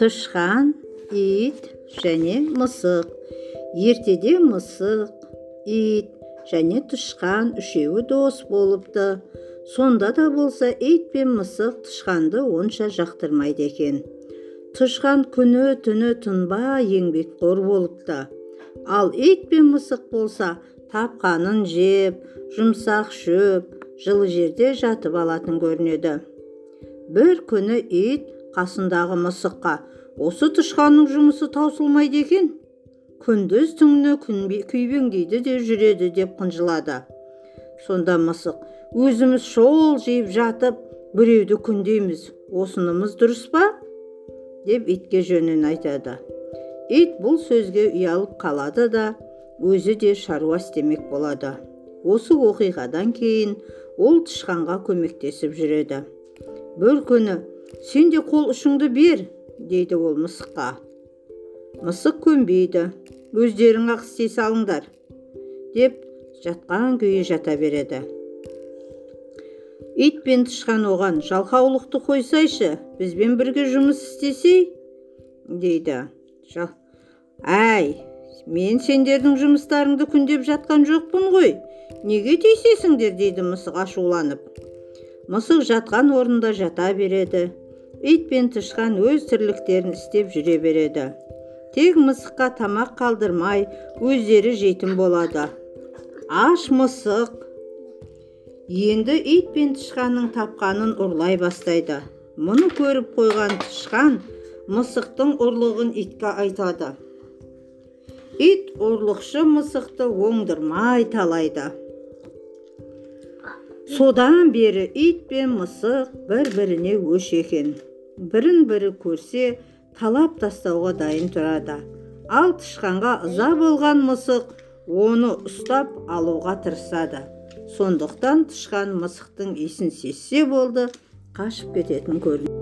тышқан ит және мысық ертеде мысық ит және тышқан үшеуі дос болыпты. Сонда да болса ит пен мысық тышқанды онша жақтырмайды екен. Тышқан күні түні тынбай еңбекқор болыпты. Ал ит пен мысық болса тапқанын жеп жұмсақ шөп жылы жерде жатып алатын көрінеді. Бір күні ит қасындағы мысыққа осы тышқанның жұмысы таусылмайды екен. Күндіз түні күйбеңдейді де жүреді деп қынжылады. Сонда мысық өзіміз шол жиып жатып біреуді күндейміз. Осынымыз дұрыс па? деп итке жөнін айтады. Ит бұл сөзге ұялып қалады да өзі де шаруа істемек болады. Осы оқиғадан кейін ол тышқанға көмектесіп жүреді. Бір күні сен де қол ұшыңды бер дейді ол мысыққа. Мысық көнбейді. Өздерің ақ істей салыңдар деп жатқан күйі жата береді. Ит пен тышқан оған жалқаулықты қойсайшы бізбен бірге жұмыс істесей дейді. Әй мен сендердің жұмыстарыңды күндеп жатқан жоқпын ғой. Неге тиісесіңдер дейді мысық ашуланып. Мысық жатқан орнында жата береді. Ит пен тышқан өз тірліктерін істеп жүре береді. Тек мысыққа тамақ қалдырмай өздері жейтін болады. Аш мысық! Енді ит пен тышқанның тапқанын ұрлай бастайды. Мұны көріп қойған тышқан мысықтың ұрлығын итке айтады. Ит ұрлықшы мысықты оңдырмай талайды. Содан бері ит пен мысық бір біріне өш екен. Бірін бірі көрсе талап тастауға дайын тұрады. Ал тышқанға ыза болған мысық оны ұстап алуға тырысады. Сондықтан тышқан мысықтың иісін сезсе болды қашып кететін көрінеді.